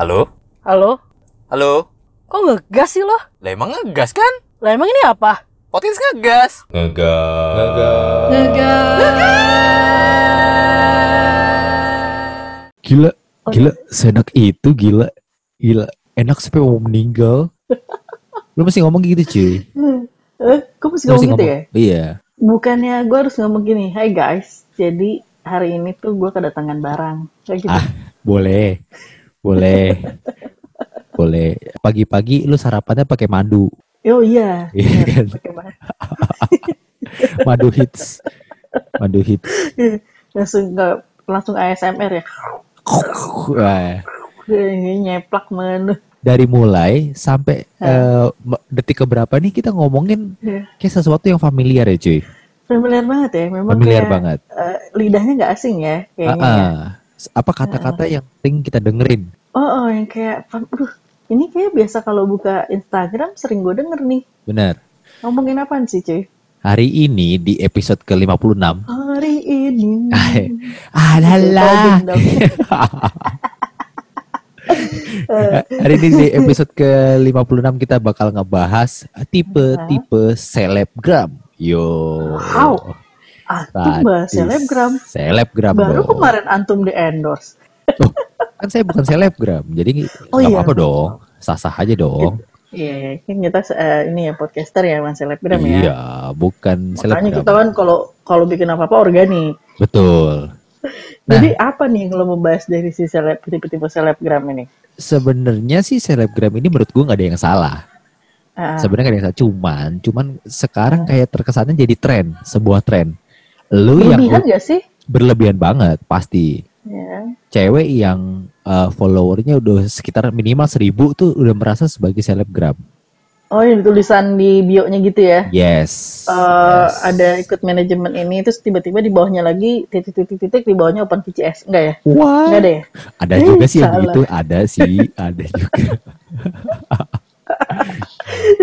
Halo? Halo? Halo? Kok ngegas sih lo? Lah emang ngegas kan? Lah emang ini apa? Podcast ngegas. Ngegas. Gila, gila, seenak itu gila, gila, enak sampai mau meninggal. Lu mesti ngomong gitu cuy. Eh, kok mesti Lu ngomong mesti gitu ya? Iya. Bukannya gue harus ngomong gini, Hai guys, jadi hari ini tuh gue kedatangan barang. Kayak gitu. Ah, boleh, boleh, boleh. Pagi-pagi lu sarapannya pakai madu, Oh iya, Iya bener, kan? pakai madu hits, madu hits. langsung nggak langsung ASMR ya. Wah, Ini nyeplak menu. dari mulai sampai eh, detik keberapa nih kita ngomongin Iya. kayak sesuatu yang familiar ya cuy. Familiar banget ya, memang Familiar kayak, banget. eh, lidahnya nggak asing ya kayaknya. Ya. ah. Apa kata-kata yang sering kita dengerin? Oh, oh, yang kayak, aduh, ini kayak biasa kalau buka Instagram sering gue denger nih. Bener. Ngomongin apaan sih cuy? Hari ini di episode ke-56 Hari ini. adalah hari ini di episode ke-56 kita bakal ngebahas tipe-tipe selebgram. Yo. Wow. Antum bahas selebgram. Selebgram Baru dong. kemarin antum di endorse. Oh, kan saya bukan selebgram, jadi Oh, iya. apa-apa dong. Sah-sah aja dong. Iya, iya. kan kita eh, ini ya podcaster ya, mas selebgram ya. Iya, bukan Makanya selebgram. kita kan kalau kalau bikin apa-apa organik. Betul. Nah. Jadi apa nih yang lo membahas dari si seleb tipe-tipe selebgram ini? Sebenarnya sih selebgram ini menurut gua nggak ada yang salah. Ah, Sebenarnya nggak ada yang salah. Cuman, cuman sekarang kayak terkesannya jadi tren, sebuah tren. Lu yang berlebihan nggak sih? berlebihan banget pasti. Ya. Cewek yang uh, followernya udah sekitar minimal seribu tuh udah merasa sebagai selebgram. Oh, yang tulisan di bio-nya gitu ya? Yes. Eh, yes. Ada ikut manajemen ini, terus tiba-tiba di bawahnya lagi titik-titik-titik di bawahnya open VCS, enggak ya? Wah. Enggak ada ya? Ada Eh, juga sih yang gitu, ada sih, ada juga.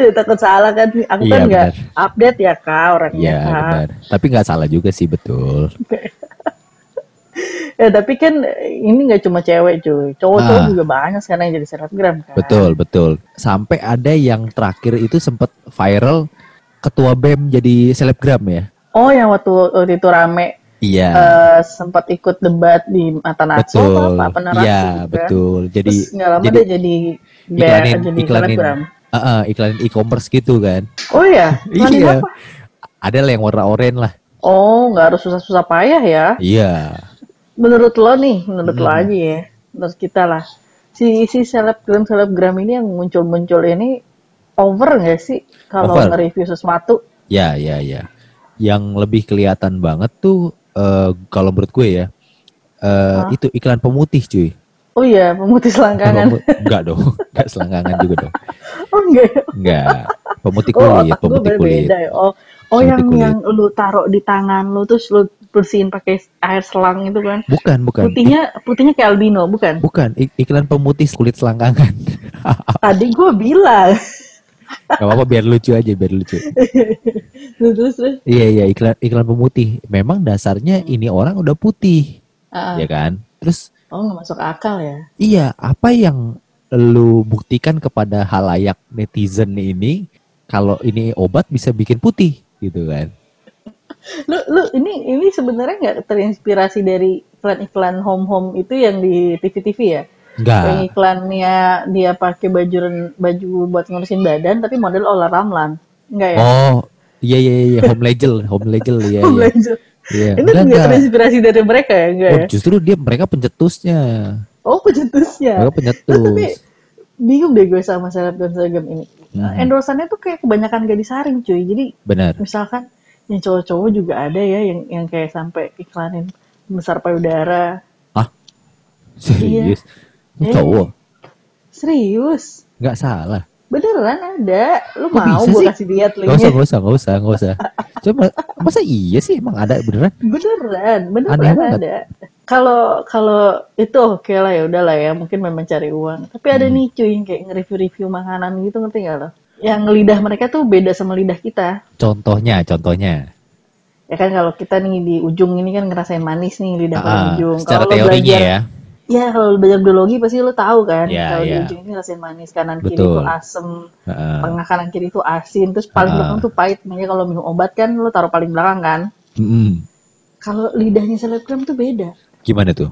Takut salah kan? Aku Iya, kan nggak benar. update ya kak orangnya. Iya benar. Tapi nggak salah juga sih betul. Ya, tapi kan ini nggak cuma cewek cuy, cowok-cowok Ah. juga banyak sekarang yang jadi selebgram kan. Betul betul. Sampai ada yang terakhir itu sempat viral ketua bem jadi selebgram ya. Oh, yang waktu, waktu itu rame Iya. eh, sempat ikut debat di mata Natso betul. apa, apa narasi Iya gitu kan. betul. Jadi Terus nggak lama jadi dia jadi bear, iklanin jadi iklanin. Ah, ah, iklanin e-commerce gitu kan. Oh iya, iya. apa? Ada lah yang warna oranye lah. Oh, nggak harus susah-susah payah ya. Iya. Menurut lo nih, menurut lo Hmm. aja ya, menurut kita lah. Si si selebgram selebgram ini yang muncul-muncul ini over nggak sih kalau nge-review sesuatu? Ya, ya, ya. Yang lebih kelihatan banget tuh eh, kalau menurut gue ya, eh, Hah? itu iklan pemutih cuy. Oh iya, pemutih selangkangan. Enggak dong, enggak selangkangan juga dong. oh enggak. ya? Enggak. Pemutih Oh, kulit, otak gue pemutih kulit. ya. Oh, oh yang kulit. yang lu taruh di tangan lu terus lu bersihin pakai air selang itu kan. Bukan, bukan. Putihnya putihnya kayak albino, bukan? Bukan, ik- iklan pemutih kulit selangkangan. Tadi gue bilang. Gak apa-apa biar lucu aja, biar lucu. terus terus. Iya, iya, iklan iklan pemutih. Memang dasarnya ini orang udah putih, Ah, ya kan? Terus oh nggak masuk akal ya. Iya, apa yang lu buktikan kepada halayak netizen ini kalau ini obat bisa bikin putih gitu kan? Lu lu ini ini sebenarnya nggak terinspirasi dari iklan-iklan home home itu yang di TV-TV ya? Yang Enggak. iklannya dia pakai baju baju buat ngurusin badan tapi model olah ramlan. Enggak ya? Oh, iya iya iya home legend, home legend iya Oh, iya. belajar. Iya. Ini nggak terinspirasi dari mereka ya, enggak Oh, ya? justru dia mereka pencetusnya. Oh, pencetusnya. Mereka Nah, tapi pencetus. Bingung deh gue sama selebgram selebgram ini. Mhm. Endorsannya tuh kayak kebanyakan gak disaring cuy. Jadi Benar. misalkan yang cowok-cowok juga ada ya yang yang kayak sampai iklanin besar payudara. Serius. Lu Iya. cowok. Serius. Nggak salah. Beneran ada. Lu Kok mau gue sih? kasih lihat Gak usah, linknya? gak usah, gak usah, gak usah. Coba, masa iya sih emang ada beneran? Beneran, Aneh beneran banget. ada. Kalau kalau itu oke lah ya udahlah ya mungkin memang cari uang. Tapi ada Hmm. nih cuy yang kayak nge-review-review makanan gitu ngerti gak lo? Yang lidah mereka tuh beda sama lidah kita. Contohnya, contohnya. Ya kan kalau kita nih di ujung ini kan ngerasain manis nih lidah paling Ah, ujung. secara Kalau lo teorinya belajar- ya. Ya kalau lu belajar biologi pasti lu tahu kan Ya, kalau di ya. ujung ini rasain manis kanan kiri itu asem, Heeh. tengah kanan kiri itu asin, terus paling Ah. belakang tuh pahit. Makanya kalau minum obat kan lu taruh paling belakang kan. Mm-mm. Kalau lidahnya selebgram tuh beda. Gimana tuh?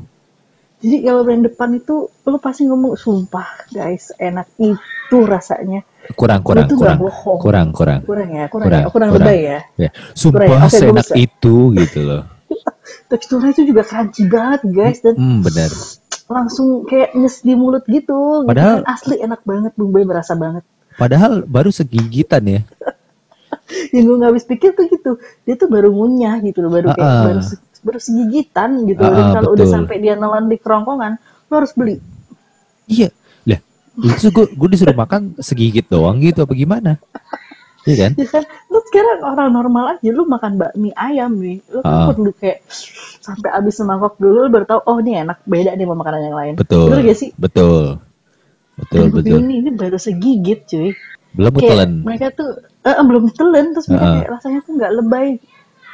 Jadi kalau yang depan itu lu pasti ngomong sumpah guys enak itu rasanya. Kurang kurang Itu kurang bohong. kurang kurang. Kurang ya, kurang, Kurang, ya, kurang, kurang. lebay ya. Ya, sumpah Kurang. Gua seenak bisa. itu gitu loh. Teksturnya itu juga crunchy banget guys dan Hmm, benar. Langsung kayak nyes di mulut gitu. gitu Padahal- kan. asli enak banget, bumbunya berasa banget. Padahal baru segigitan ya. Yang gue nggak habis pikir tuh gitu, dia tuh baru ngunyah gitu loh, baru kayak Ah, ah. baru, se- baru segigitan gitu. Dan ah, kalau udah sampai dia nelan di kerongkongan, lo harus beli. Iya. Lah, itu gue gue disuruh makan segigit doang gitu apa gimana? Iya kan? Ya kan, lu sekarang orang normal aja, lu makan bakmi ayam nih, lu kan perlu kayak sampai habis semangkok dulu, lu baru tahu, oh ini enak, beda nih sama makanan yang lain. Betul. Bener gak sih? Betul. Betul, Dan betul. Ini, ini baru segigit cuy. Belum Kayak telan. mereka tuh eh, eh, belum telan terus mereka Ah. kayak rasanya tuh nggak lebay.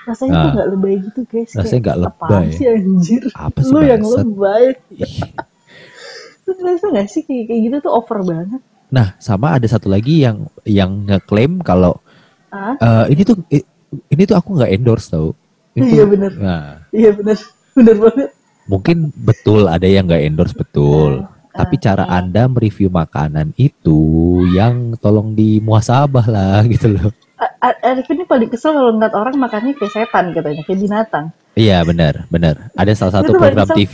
Rasanya tuh Ah. nggak lebay gitu guys. Rasanya nggak lebay. sih anjir? Apa sih, Lu yang bangsat? lebay. Lu ngerasa gak sih kayak, kayak gitu tuh over banget? Nah, sama ada satu lagi yang yang ngeklaim kalau eh, ini tuh ini tuh aku nggak endorse tau. Itu- Iya, bener. Nah, iya bener, bener banget. mungkin betul ada yang nggak endorse betul. Tapi cara ah. Anda mereview makanan itu yang tolong dimuhasabah lah gitu loh. Arif ini paling kesel kalau ngeliat orang makannya kayak setan katanya, kayak binatang. Iya benar, benar. Ada salah satu Itu program kesel. TV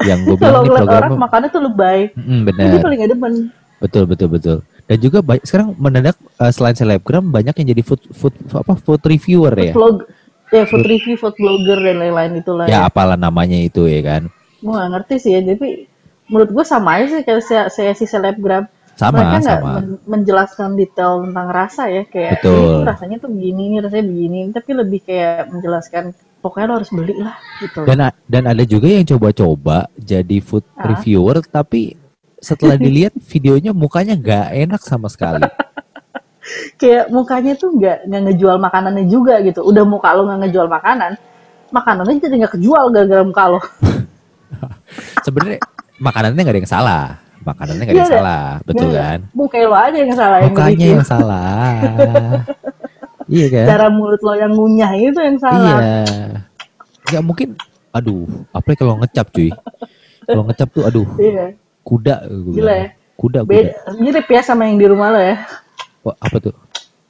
yang gue bilang Kalau nih ngeliat orang makannya tuh lebay, Mm, itu benar. paling gak demen. Betul betul betul. Dan juga sekarang mendadak eh, selain selebgram banyak yang jadi food food apa food reviewer ya. Vlog, ya food review, food blogger dan lain-lain itulah. Ya apalah namanya itu ya kan. Gue gak ngerti sih ya, tapi menurut gue sama aja sih kayak saya, saya si selebgram. Sama Mereka nggak men- menjelaskan detail tentang rasa ya, kayak Betul. ini rasanya tuh begini, ini rasanya begini, tapi lebih kayak menjelaskan pokoknya lo harus beli lah gitu. Dan dan ada juga yang coba-coba jadi food Ah. reviewer tapi setelah dilihat videonya mukanya nggak enak sama sekali. Kayak mukanya tuh nggak nggak ngejual makanannya juga gitu. Udah muka lo nggak ngejual makanan, makanannya jadi nggak kejual gara-gara muka lo. Sebenarnya makanannya nggak ada yang salah. Makanannya nggak ada yang Iya, salah, betul Nggak, kan? Muka lo aja yang salah yang Mukanya nge-review. yang salah. iya kan? Cara mulut lo yang ngunyah itu yang salah. Iya. Nggak mungkin. Aduh, apalagi kalau ngecap cuy. Kalau ngecap tuh, aduh, Iya. kuda. Gila ya. Kuda, kuda. Beda, mirip ya sama yang di rumah lo ya. Wah, apa tuh?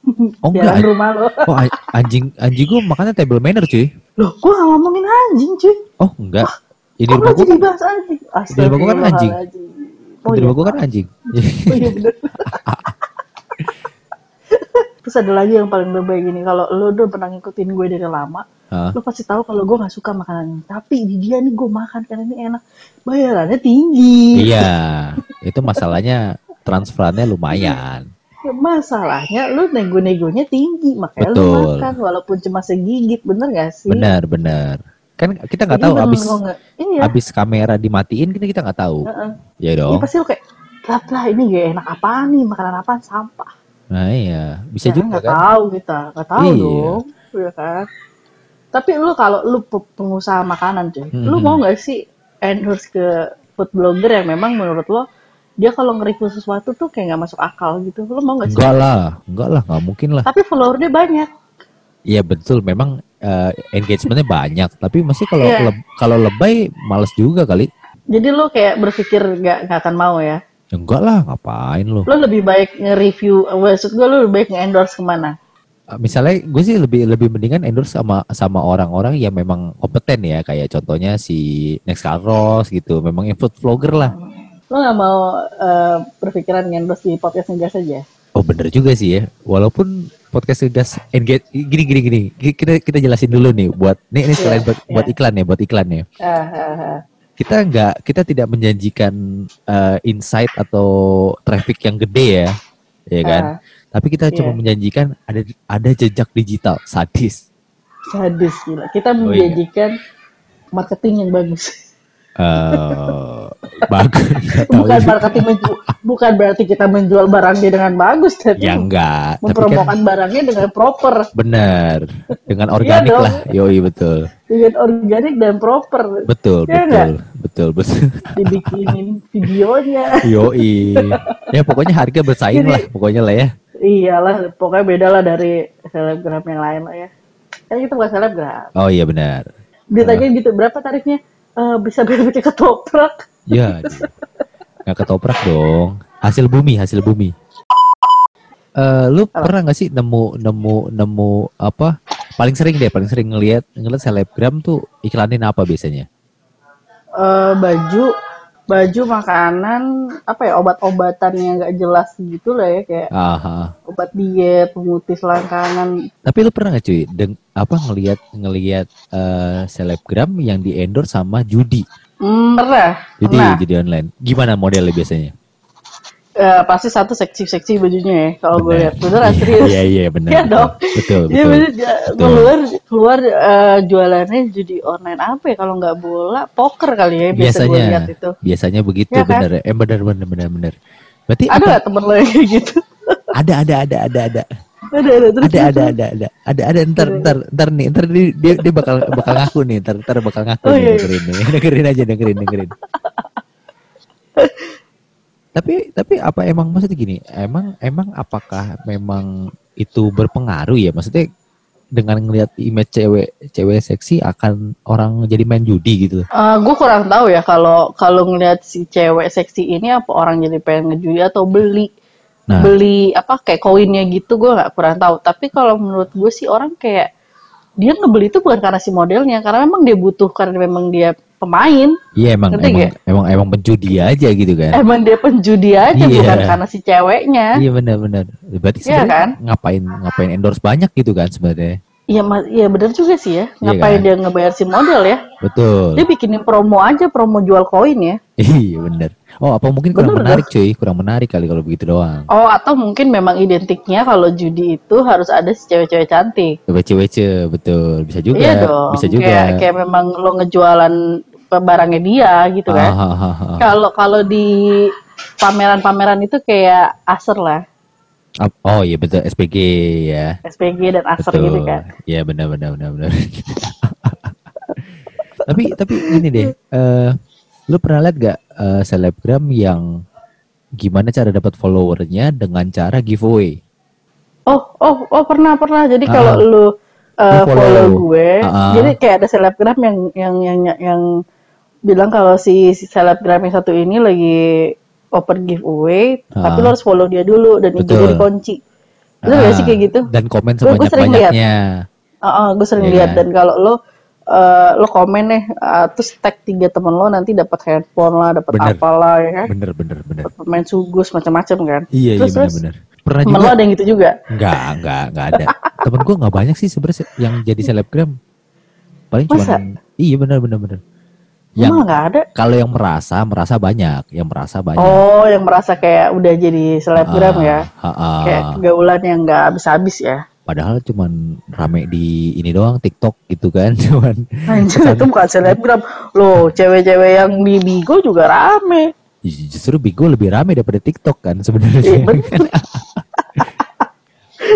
Oh Jalan enggak, rumah lo. oh anjing anjing gua makannya table manner cuy. Loh, gua nggak ngomongin anjing cuy. Oh enggak. Ini Kok rumah jadi kan, anjing? di rumah gua kan anjing. Astagfirullahaladzim. di Oh, rumah iya. gua kan anjing. Oh, iya bener. Terus ada lagi yang paling lebay gini, kalau lo udah pernah ngikutin gue dari lama, Hah? lo pasti tahu kalau gue nggak suka makanan ini. Tapi di dia nih gue makan karena ini enak, bayarannya tinggi. Iya, itu masalahnya transferannya lumayan. Ya, Masalahnya lo nego-negonya tinggi, makanya Betul. makan walaupun cuma segigit, bener gak sih? Benar, benar. Kan kita nggak tahu abis nggak- iya. abis kamera dimatiin kita kita nggak tahu. Heeh. Ya dong. pasti lo kayak, lah lah ini gak enak apaan nih, makanan apaan sampah. Nah iya, bisa Ya, juga nggak kan. tahu kita, nggak tahu Iya. dong, ya kan. Tapi lu kalau lu pe- pengusaha makanan cuy, lu Mhm. mau nggak sih endorse ke food blogger yang memang menurut lo dia kalau nge-review sesuatu tuh kayak nggak masuk akal gitu, lu mau nggak sih? Enggak lah, enggak lah, nggak mungkin lah. Tapi followernya banyak, Iya betul, memang eh, engagementnya banyak. Tapi masih kalau Iya. leb- kalau lebay males juga kali. jadi lu kayak berpikir nggak nggak akan mau ya. Ya, enggak lah, ngapain lo? Lu lebih baik nge-review, eh, maksud gue lu lebih baik nge-endorse ke mana? Uh, misalnya gue sih lebih lebih mendingan endorse sama sama orang-orang yang memang kompeten ya kayak contohnya si Next Carlos gitu memang food vlogger lah Lu nggak mau eh, berpikiran nge-endorse di podcast ngegas aja? oh bener juga sih ya walaupun podcast gas engage gini gini gini kita kita jelasin dulu nih buat nih ini sekalian buat, Iya. buat iklan ya buat iklan ya Ah, ah, ah. kita nggak kita tidak menjanjikan uh, insight atau traffic yang gede ya ya kan Ah. tapi kita cuma Iya. menjanjikan ada ada jejak digital sadis Sadis gila. Kita Oh, iya. menjanjikan marketing yang bagus. Eh, bagus bukan menju- bukan berarti kita menjual barangnya dengan bagus, tapi Ya enggak, tapi kan mempromokan barangnya dengan proper, benar. Dengan organik dong. lah. Yoi betul. dengan organik dan proper. Betul, Ya betul. betul betul. dibikinin videonya. Yoi. Ya pokoknya harga bersaing Jadi- lah pokoknya lah ya. Iyalah, pokoknya beda lah dari selebgram yang lain lah ya. Kan kita bukan selebgram. Oh iya benar. Ditanya gitu, berapa tarifnya? Eh, bisa pakai ketoprak. Ya. Nggak ketoprak dong. Hasil bumi, hasil bumi. Eh, lu pernah nggak sih nemu nemu nemu apa? Paling sering deh, paling sering ngelihat ngeliat selebgram tuh iklanin apa biasanya? Eh, baju, baju, makanan, apa ya, obat-obatan yang nggak jelas gitu lah ya, kayak Aha. obat diet, pemutih selangkangan. Tapi lu pernah nggak cuy, deng apa ngelihat ngelihat eh, selebgram yang di endorse sama judi, pernah, judi pernah. judi online. Gimana modelnya biasanya? Eh, pasti satu seksi-seksi bajunya ya, kalau gue Bener. lihat. Beneran serius. Iya iya benar. Betul. dong. Betul Iya betul. bener, dia keluar keluar eh, jualannya judi online apa ya kalau nggak bola poker kali ya biasa gue Biasanya lihat itu. biasanya begitu Iya kan? bener. Eh bener bener bener bener. Berarti Ada nggak temen lo yang kayak gitu? Ada ada ada ada ada. Ada ada terus ada ada ada ada ada ada. Ntar ntar ntar nih ntar dia dia, dia bakal bakal ngaku nih ntar ntar bakal ngaku Oh, nih iya, iya. dengerin nih. Dengerin aja dengerin dengerin. Tapi tapi apa emang maksudnya gini emang emang apakah memang itu berpengaruh ya? Maksudnya dengan ngelihat image cewek cewek seksi akan orang jadi main judi gitu? Gue Eh, kurang tahu ya kalau kalau ngeliat si cewek seksi ini apa orang jadi pengen ngejudi atau beli nah beli apa kayak koinnya gitu gue nggak kurang tahu tapi kalau menurut gue sih orang kayak dia ngebeli itu bukan karena si modelnya karena memang dia butuh karena memang dia pemain iya emang ngerti emang, emang emang penjudi aja gitu kan emang dia penjudi aja Iya. bukan karena si ceweknya Iya benar-benar. Berarti Iya sebenarnya kan? ngapain ngapain endorse banyak gitu kan sebenarnya. Iya, iya bener juga sih ya. Iya Ngapain kan? dia ngebayar si model ya? Betul. Dia bikinin promo aja, promo jual koin ya. Iya benar. Oh apa mungkin kurang Bener, menarik cuy, kurang menarik kali kalau begitu doang. Oh, atau mungkin memang identiknya kalau judi itu harus ada si cewek-cewek cantik. Wece-wece betul, bisa juga, iya dong. bisa juga. Kayak, kayak memang lo ngejualan barangnya dia gitu kan. ah, ah, ah. Kalau kalau di pameran-pameran itu kayak Acer lah, Oh iya betul SPG ya. SPG dan Betul. gitu kan. Iya benar benar benar benar. tapi tapi ini deh, eh lu pernah lihat gak eh, selebgram yang gimana cara dapat followernya dengan cara giveaway? Oh, oh, oh pernah pernah. Jadi Ah. kalau lu uh, follow. follow. gue, Ah, ah. jadi kayak ada selebgram yang yang yang yang bilang kalau si, si selebgram yang satu ini lagi open giveaway, Ah. tapi lo harus follow dia dulu dan Betul. IG-nya dikunci. Bener gak Ah, sih kayak gitu? Dan komen Gue- gue sebanyak sering lihat. banyaknya. gue sering Iya lihat kan? dan kalau lo uh, lo komen nih, uh, terus tag tiga temen lo nanti dapat handphone lah, dapat Bener. apalah ya kan? Bener bener bener. Dapat pemain sugus macam-macam kan? Iya terus, iya bener terus bener. Pernah temen juga? lo ada yang gitu juga? Enggak enggak enggak ada. Temen gue nggak banyak sih sebenarnya yang jadi selebgram. Paling cuma iya bener bener bener. Emang Yang nggak ada? kalau yang merasa merasa banyak, yang merasa banyak. Oh, yang merasa kayak udah jadi selebgram Ah, ya. ah, ah. Kayak gaulan yang nggak habis-habis ya. Padahal cuman rame di ini doang TikTok gitu kan, cuman Anjir, itu bukan selebgram. Loh, cewek-cewek yang di Bigo juga rame. justru Bigo lebih rame daripada TikTok kan sebenarnya. bener.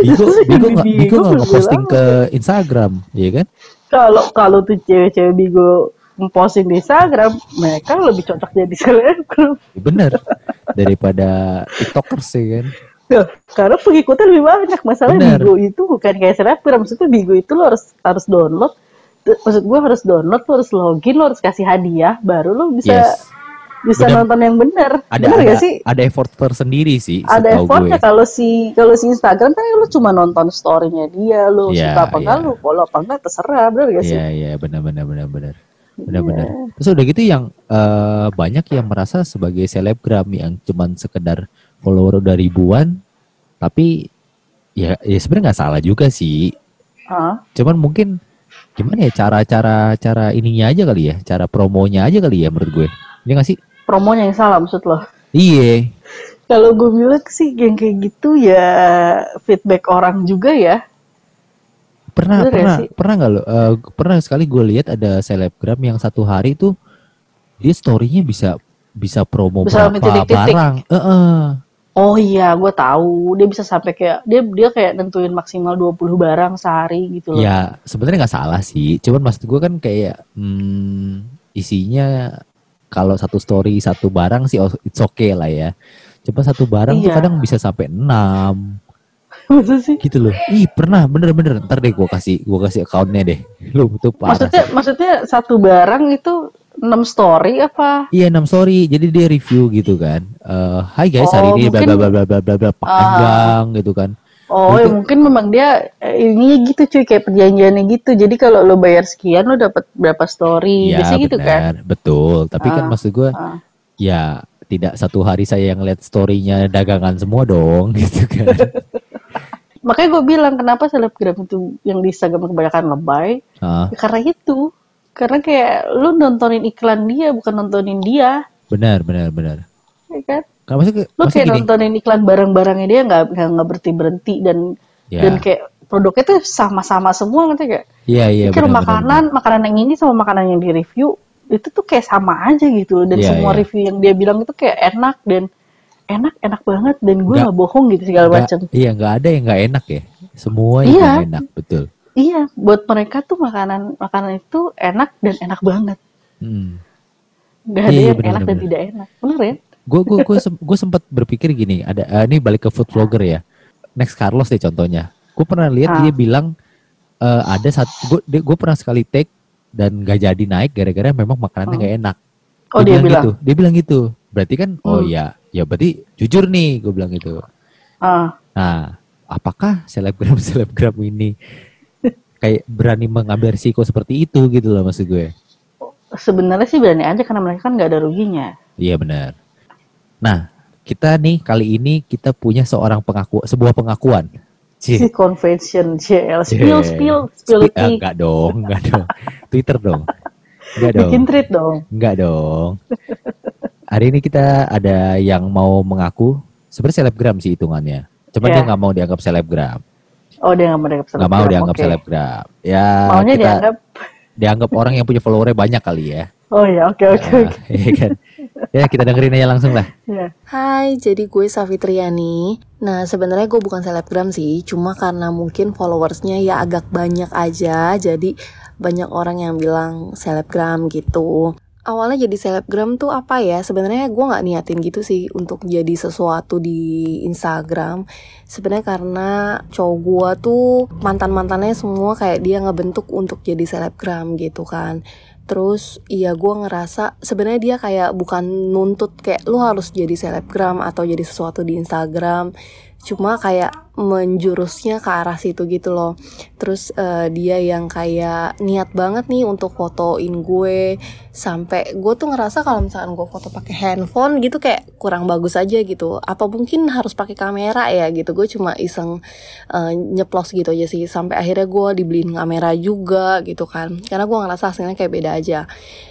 Bigo Bigo nggak Bigo Bigo nggak rame. ke Instagram, iya kan? Kalau kalau tuh cewek-cewek Bigo memposting di Instagram, mereka lebih cocok jadi selebgram. Ya Bener daripada TikTokers ya kan. Karena pengikutnya lebih banyak. Masalah Bener. Bigo itu bukan kayak selebgram. Maksudnya Bigo itu lo harus harus download. Maksud gue harus download, lo harus login, lo harus kasih hadiah, baru lo bisa Yes. bisa Bener. nonton yang benar. Ada Bener ada gak sih? ada effort tersendiri sih ada effortnya kalau si kalau si Instagram kan lu cuma nonton storynya dia lu Iya, suka apa enggak iya. lu follow apa enggak terserah bener gak sih Iya iya benar benar benar benar benar Iya. benar. Terus udah gitu yang eh, banyak yang merasa sebagai selebgram yang cuman sekedar follower udah ribuan, tapi ya ya sebenarnya nggak salah juga sih. Hah? Cuman mungkin gimana ya cara-cara cara ininya aja kali ya, cara promonya aja kali ya menurut gue. Iya nggak sih? promonya yang salah maksud lo Iya. kalau gue bilang sih yang kayak gitu ya feedback orang juga ya Pernah Bener ya pernah sih? pernah nggak lo? eh, pernah sekali gue lihat ada selebgram yang satu hari tuh dia storynya bisa bisa promo Bisa berapa titik-titik. barang. Heeh. Oh iya gue tahu dia bisa sampai kayak dia dia kayak nentuin maksimal 20 barang sehari gitu loh Ya sebenarnya nggak salah sih, cuman maksud gue kan kayak hmm, isinya kalau satu story satu barang sih oh, it's okay lah ya. Coba satu barang tuh Iya. kadang bisa sampai enam Masa sih? gitu loh. Ih pernah bener-bener. Ntar deh gua kasih gua kasih accountnya deh. Lu tuh parah. Maksudnya sih. maksudnya satu barang itu 6 story apa? Iya enam story. Jadi dia review gitu kan. Eh, Hai guys Oh, hari ini bla bla bla bla bla bla panjang gitu kan. Oh, ya Mungkin- memang dia eh, ininya gitu cuy kayak perjanjiannya gitu. Jadi kalau lo bayar sekian lo dapat berapa story. Iya Biasanya gitu kan. benar, betul. Tapi kan Ah, maksud gue, ah. ya tidak satu hari saya yang lihat storynya dagangan semua dong, gitu kan. Makanya gue bilang kenapa selebgram itu yang di Instagram kebanyakan lebay. Ya karena itu. Karena kayak lu nontonin iklan dia bukan nontonin dia. benar, benar, benar. Ya kan? Kan maksudnya, Lu maksudnya kayak gini, nontonin iklan barang-barangnya dia nggak nggak nggak berhenti berhenti dan ya, dan kayak produknya tuh sama-sama semua ngerti gak? iya, iya, Kayak benar, benar, makanan, makanan yang ini sama makanan yang di review itu tuh kayak sama aja gitu dan Iya, semua iya. review yang dia bilang itu kayak enak dan enak enak banget dan gue Nggak- bohong gitu segala macam. Iya, nggak ada yang nggak enak ya. Semua yang Iya. nggak enak, betul. Iya, buat mereka tuh makanan makanan itu enak dan enak banget. Hmm. Gak ada Iya, yang benar, enak dan benar. tidak enak. Bener ya? Gue gue gue gue sempat berpikir gini, ada eh, ini balik ke food vlogger ya. Next Carlos deh contohnya. Gue pernah lihat Ah. dia bilang eh, ada satu gue gue pernah sekali take dan gak jadi naik gara-gara memang makanannya Hmm. nggak enak. Oh dia, bilang. gitu. Dia bilang gitu. Berarti kan oh Hmm. ya, ya berarti jujur nih gue bilang gitu. Ah, Nah, apakah selebgram selebgram ini kayak berani mengambil risiko seperti itu gitu loh maksud gue. sebenarnya sih berani aja karena mereka kan nggak ada ruginya. Iya benar. Nah, kita nih kali ini kita punya seorang pengaku sebuah pengakuan. Si convention CL spill Yeah. spill spill Spi- ah, enggak dong, enggak dong. Twitter dong. Enggak dong. bikin treat dong. Enggak dong. Hari ini kita ada yang mau mengaku sebenarnya selebgram sih hitungannya. Cuman Iya. dia nggak mau dianggap selebgram. Oh dia nggak mau dianggap Nggak mau selebgram, dianggap oke. selebgram. Ya Maunya kita dianggap. dianggap orang yang punya followernya banyak kali ya. Oh ya oke oke oke. iya kan. Ya kita dengerin aja langsung lah. Ya. Hai, jadi gue Safitriani. Nah, sebenarnya gue bukan selebgram sih, cuma karena mungkin followersnya ya agak banyak aja, jadi banyak orang yang bilang selebgram gitu. Awalnya jadi selebgram tuh apa ya? Sebenarnya gue nggak niatin gitu sih untuk jadi sesuatu di Instagram. Sebenarnya karena cowok gue tuh mantan mantannya semua kayak dia ngebentuk untuk jadi selebgram gitu kan. Terus iya gue ngerasa sebenarnya dia kayak bukan nuntut kayak lu harus jadi selebgram atau jadi sesuatu di Instagram. Cuma kayak menjurusnya ke arah situ gitu loh. Terus eh, dia yang kayak niat banget nih untuk fotoin gue sampai gue tuh ngerasa kalau misalkan gue foto pakai handphone gitu kayak kurang bagus aja gitu. Apa mungkin harus pakai kamera ya gitu. Gue cuma iseng eh, nyeplos gitu aja sih sampai akhirnya gue dibeliin kamera juga gitu kan karena gue ngerasa hasilnya kayak beda aja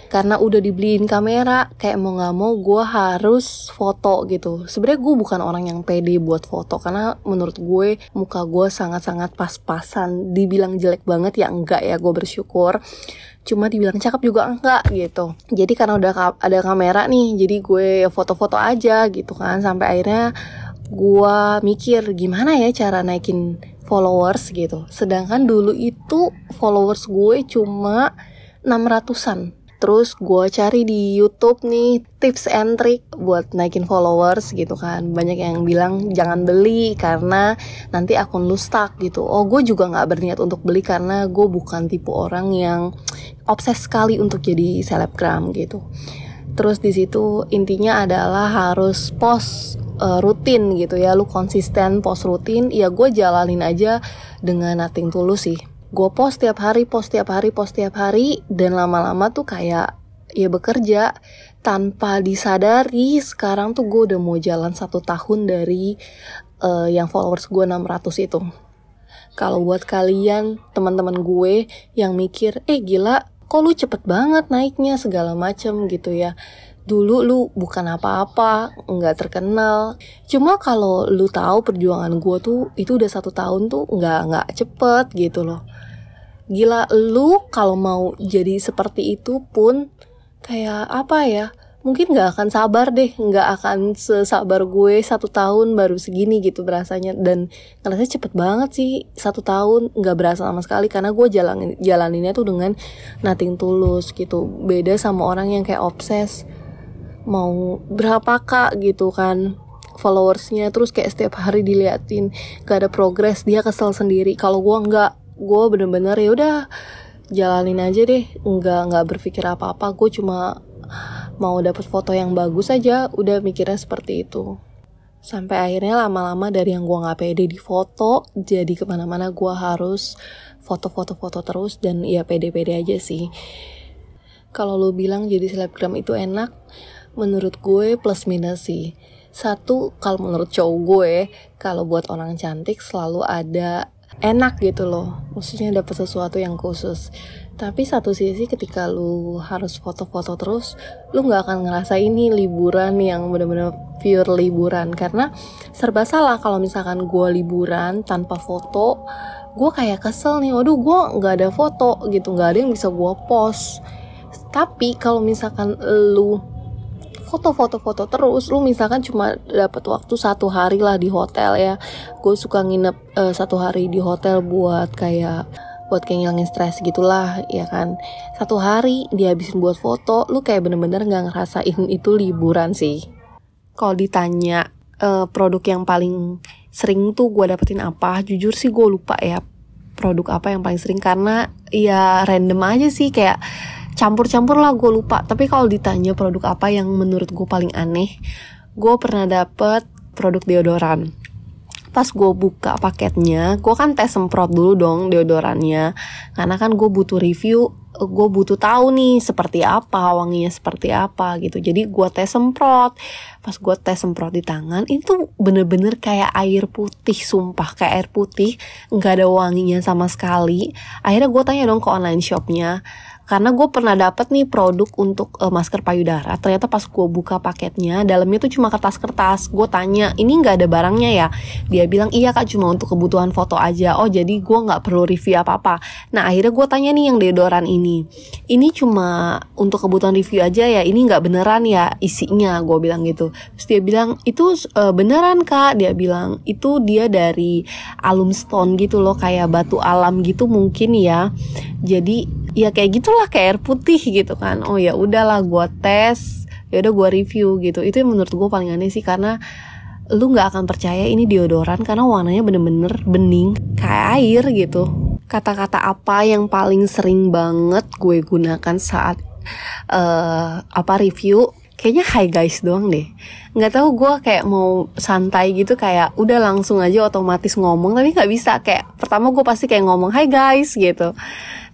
karena udah dibeliin kamera kayak mau nggak mau gue harus foto gitu sebenarnya gue bukan orang yang pede buat foto karena menurut gue muka gue sangat-sangat pas-pasan dibilang jelek banget ya enggak ya gue bersyukur cuma dibilang cakep juga enggak gitu jadi karena udah ada kamera nih jadi gue foto-foto aja gitu kan sampai akhirnya gua mikir gimana ya cara naikin followers gitu. Sedangkan dulu itu followers gue cuma 600-an. Terus gue cari di YouTube nih tips and trick buat naikin followers gitu kan. Banyak yang bilang jangan beli karena nanti akun lu stuck gitu. Oh gue juga nggak berniat untuk beli karena gue bukan tipe orang yang obses sekali untuk jadi selebgram gitu. Terus di situ intinya adalah harus post uh, rutin gitu ya, lu konsisten post rutin. Ya gue jalanin aja dengan nothing tulus sih. Gue post tiap hari, post tiap hari, post tiap hari, dan lama-lama tuh kayak ya bekerja tanpa disadari sekarang tuh gue udah mau jalan satu tahun dari uh, yang followers gue 600 itu. Kalau buat kalian teman-teman gue yang mikir, eh gila, kok lu cepet banget naiknya segala macem gitu ya. Dulu lu bukan apa-apa, nggak terkenal. Cuma kalau lu tahu perjuangan gue tuh itu udah satu tahun tuh nggak nggak cepet gitu loh. Gila, lu kalau mau jadi seperti itu pun kayak apa ya? mungkin nggak akan sabar deh nggak akan sesabar gue satu tahun baru segini gitu berasanya dan ngerasa cepet banget sih satu tahun nggak berasa sama sekali karena gue jalanin jalaninnya tuh dengan nothing tulus gitu beda sama orang yang kayak obses mau berapa kak gitu kan followersnya. Terus kayak setiap hari diliatin gak ada progres dia kesel sendiri. Kalau gue nggak gue bener-bener ya udah jalanin aja deh. Nggak nggak berpikir apa-apa. Gue cuma mau dapat foto yang bagus aja. Udah mikirnya seperti itu. Sampai akhirnya lama-lama dari yang gue nggak pede di foto jadi ke mana-mana gue harus foto-foto-foto terus. Dan ya pede-pede aja sih. Kalau lo bilang jadi selebgram itu enak menurut gue plus minus sih. Satu kalau menurut cowok gue kalau buat orang cantik selalu ada enak gitu loh. Maksudnya dapat sesuatu yang khusus. Tapi satu sisi ketika lu harus foto-foto terus lu nggak akan ngerasa ini liburan yang bener-bener pure liburan. Karena serba salah kalau misalkan gue liburan tanpa foto gue kayak kesel nih waduh gue nggak ada foto gitu. Nggak ada yang bisa gue post. Tapi kalau misalkan lu foto-foto-foto terus. Lu misalkan cuma dapat waktu satu hari lah di hotel ya. Gue suka nginep uh, satu hari di hotel buat kayak buat kayak ngilangin stres gitulah ya kan. Satu hari dihabisin buat foto lu kayak bener-bener nggak ngerasain itu liburan sih. Kalau ditanya uh, produk yang paling sering tuh gue dapetin apa jujur sih gue lupa ya produk apa yang paling sering. Karena ya random aja sih kayak campur-campur lah gue lupa. Tapi kalau ditanya produk apa yang menurut gue paling aneh gue pernah dapet produk deodoran. Pas gue buka paketnya gue kan tes semprot dulu dong deodorannya. Karena kan gue butuh review gue butuh tahu nih seperti apa wanginya seperti apa gitu. Jadi gue tes semprot. Pas gue tes semprot di tangan itu bener-bener kayak air putih sumpah. Kayak air putih nggak ada wanginya sama sekali. Akhirnya gue tanya dong ke online shopnya karena gue pernah dapet nih produk untuk uh, masker payudara ternyata pas gue buka paketnya dalamnya tuh cuma kertas-kertas. Gue tanya ini nggak ada barangnya ya? Dia bilang iya kak cuma untuk kebutuhan foto aja. Oh jadi gue nggak perlu review apa-apa. Nah akhirnya gue tanya nih yang deodoran ini. Ini cuma untuk kebutuhan review aja ya? Ini nggak beneran ya isinya? Gue bilang gitu. Terus dia bilang itu uh, beneran kak. Dia bilang itu dia dari alum stone gitu loh kayak batu alam gitu mungkin ya. Jadi ya kayak gitulah kayak air putih gitu kan. Oh ya udahlah gue tes ya udah gue review gitu. Itu yang menurut gue paling aneh sih karena lu nggak akan percaya ini deodoran karena warnanya bener-bener bening kayak air gitu. Kata-kata apa yang paling sering banget gue gunakan saat uh, apa review kayaknya hi guys doang deh. Nggak tahu gue kayak mau santai gitu kayak udah langsung aja otomatis ngomong tapi nggak bisa. Kayak pertama gue pasti kayak ngomong hi guys gitu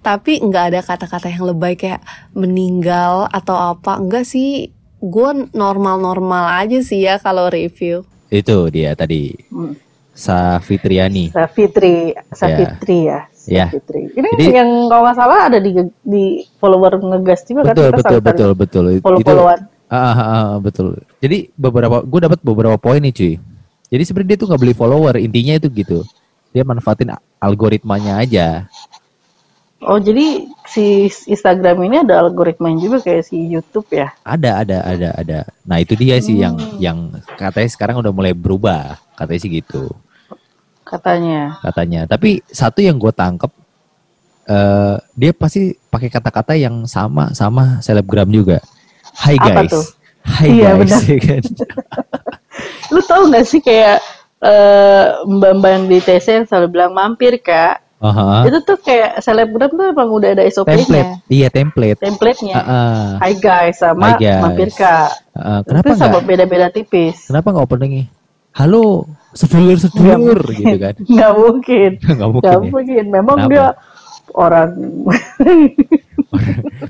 tapi nggak ada kata-kata yang lebay kayak meninggal atau apa enggak sih gue normal-normal aja sih ya kalau review itu dia tadi hmm. Safitriani Safitri Safitri ya, ya. Safitri. Ini Jadi, yang kalau nggak salah ada di di follower ngegas juga betul, kan? Betul betul betul betul. Follow followan. Ah, ah, ah, ah, betul. Jadi beberapa gue dapat beberapa poin nih cuy. Jadi sebenarnya dia tuh nggak beli follower intinya itu gitu. Dia manfaatin algoritmanya aja. Oh jadi si Instagram ini ada algoritma juga kayak si YouTube ya? Ada ada ada ada. Nah itu dia sih hmm. yang yang katanya sekarang udah mulai berubah katanya sih gitu. Katanya. Katanya. Tapi satu yang gue tangkep uh, dia pasti pakai kata-kata yang sama sama selebgram juga. Hai guys. tuh? Hai iya, guys. Benar. kan? Lu tau gak sih kayak uh, mbak-mbak yang di TC selalu bilang mampir kak Uh-huh. Itu tuh kayak selebgram tuh emang udah ada SOP-nya. Template. Iya, template. Template-nya. Uh-uh. Hai guys sama Hi guys. mampir Kak. Uh, kenapa enggak? sama beda-beda tipis. Kenapa enggak openingnya? Halo, sedulur-sedulur gitu kan. Enggak mungkin. Enggak mungkin. Enggak ya? mungkin. Memang kenapa? dia orang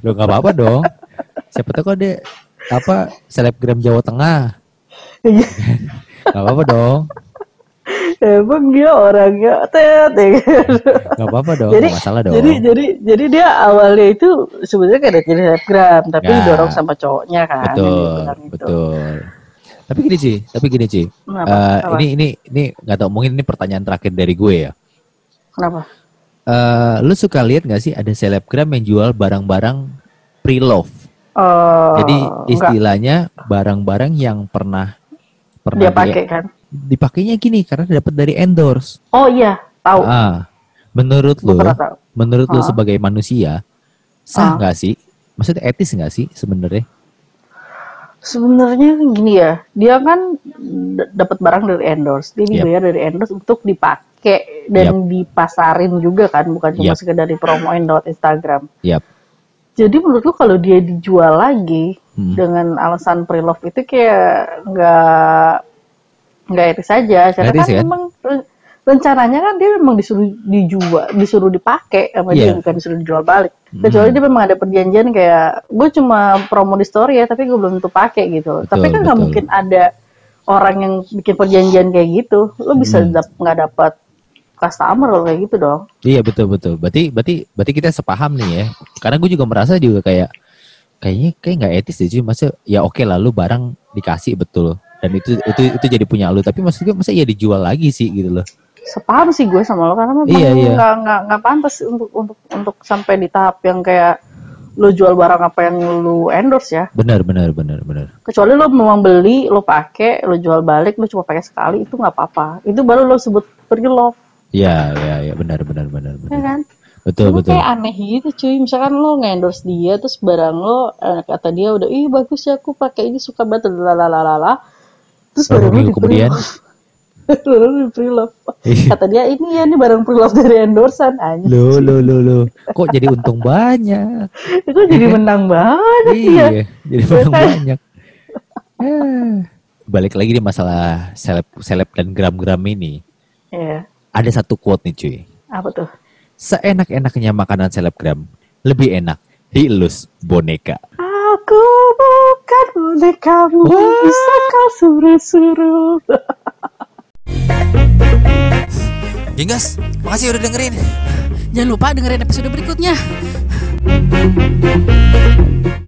Loh enggak apa-apa dong. Siapa tahu kok dia apa selebgram Jawa Tengah. Iya. Gak apa-apa dong. Emang dia orangnya tet ya kan? Gak apa-apa dong, jadi, gak masalah dong. Jadi jadi jadi dia awalnya itu sebenarnya kayak dari Instagram, tapi ya. didorong sama cowoknya kan. Betul, betul. Tapi gini sih, tapi gini sih. Uh, ini ini ini nggak tau mungkin ini pertanyaan terakhir dari gue ya. Kenapa? Uh, lu suka lihat nggak sih ada selebgram yang jual barang-barang pre-love? Uh, Jadi istilahnya barang-barang yang pernah pernah dia pakai kan? Dipakainya gini karena dapat dari endorse. Oh iya, tahu. Ah, menurut lo, menurut lo ah. sebagai manusia sah ah. nggak ah. sih? Maksudnya etis nggak sih sebenarnya? Sebenarnya gini ya, dia kan dapat barang dari endorse, dia dibayar dari endorse untuk dipakai dan dipasarin juga kan, bukan cuma Yap. sekedar dipromoin lewat Instagram. Yap. Jadi menurut lu kalau dia dijual lagi Hmm. dengan alasan pre-love itu kayak nggak nggak etis saja, karena etis, kan kan? memang re- rencananya kan dia memang disuruh dijual, disuruh dipakai sama dia Iya. bukan disuruh dijual balik. Kecuali dia memang ada perjanjian kayak gue cuma promo di story ya, tapi gue belum tentu pakai gitu. Betul, tapi kan nggak mungkin ada orang yang bikin perjanjian kayak gitu, lo bisa Hmm. dap- nggak dapat customer kalau kayak gitu dong. Iya betul betul. Berarti berarti berarti kita sepaham nih ya. Karena gue juga merasa juga kayak kayaknya kayak nggak etis deh cuy. Masa ya oke lah lu barang dikasih betul dan itu itu itu jadi punya lu. Tapi maksud gue masa ya dijual lagi sih gitu loh. sepaham sih gue sama lo karena memang Iya, iya. nggak nggak nggak pantas untuk untuk untuk sampai di tahap yang kayak lo jual barang apa yang lu endorse ya Benar benar benar benar. kecuali lo memang beli lo pakai lo jual balik lo cuma pakai sekali itu nggak apa-apa itu baru lo sebut free love Iya iya iya benar benar benar ya benar. kan Betul Cuma betul. kayak aneh gitu cuy misalkan lo ngendorse dia terus barang lo eh, kata dia udah ih bagus ya aku pakai ini suka banget lalalala terus Baru minggu di kemudian. di free love Iya. kata dia ini ya ini barang free love dari endorsean aja Lo lo lo lo. Kok jadi untung banyak? itu jadi menang banget ya iya, jadi menang banyak. Eh, Balik lagi di masalah seleb seleb dan gram-gram ini. Iya. Ada satu quote nih cuy. Apa tuh? Seenak-enaknya makanan selebgram, lebih enak dielus boneka. Bukan bonekamu, Wah. bisa kau suruh-suruh. Gingas, makasih udah dengerin. Jangan lupa dengerin episode berikutnya.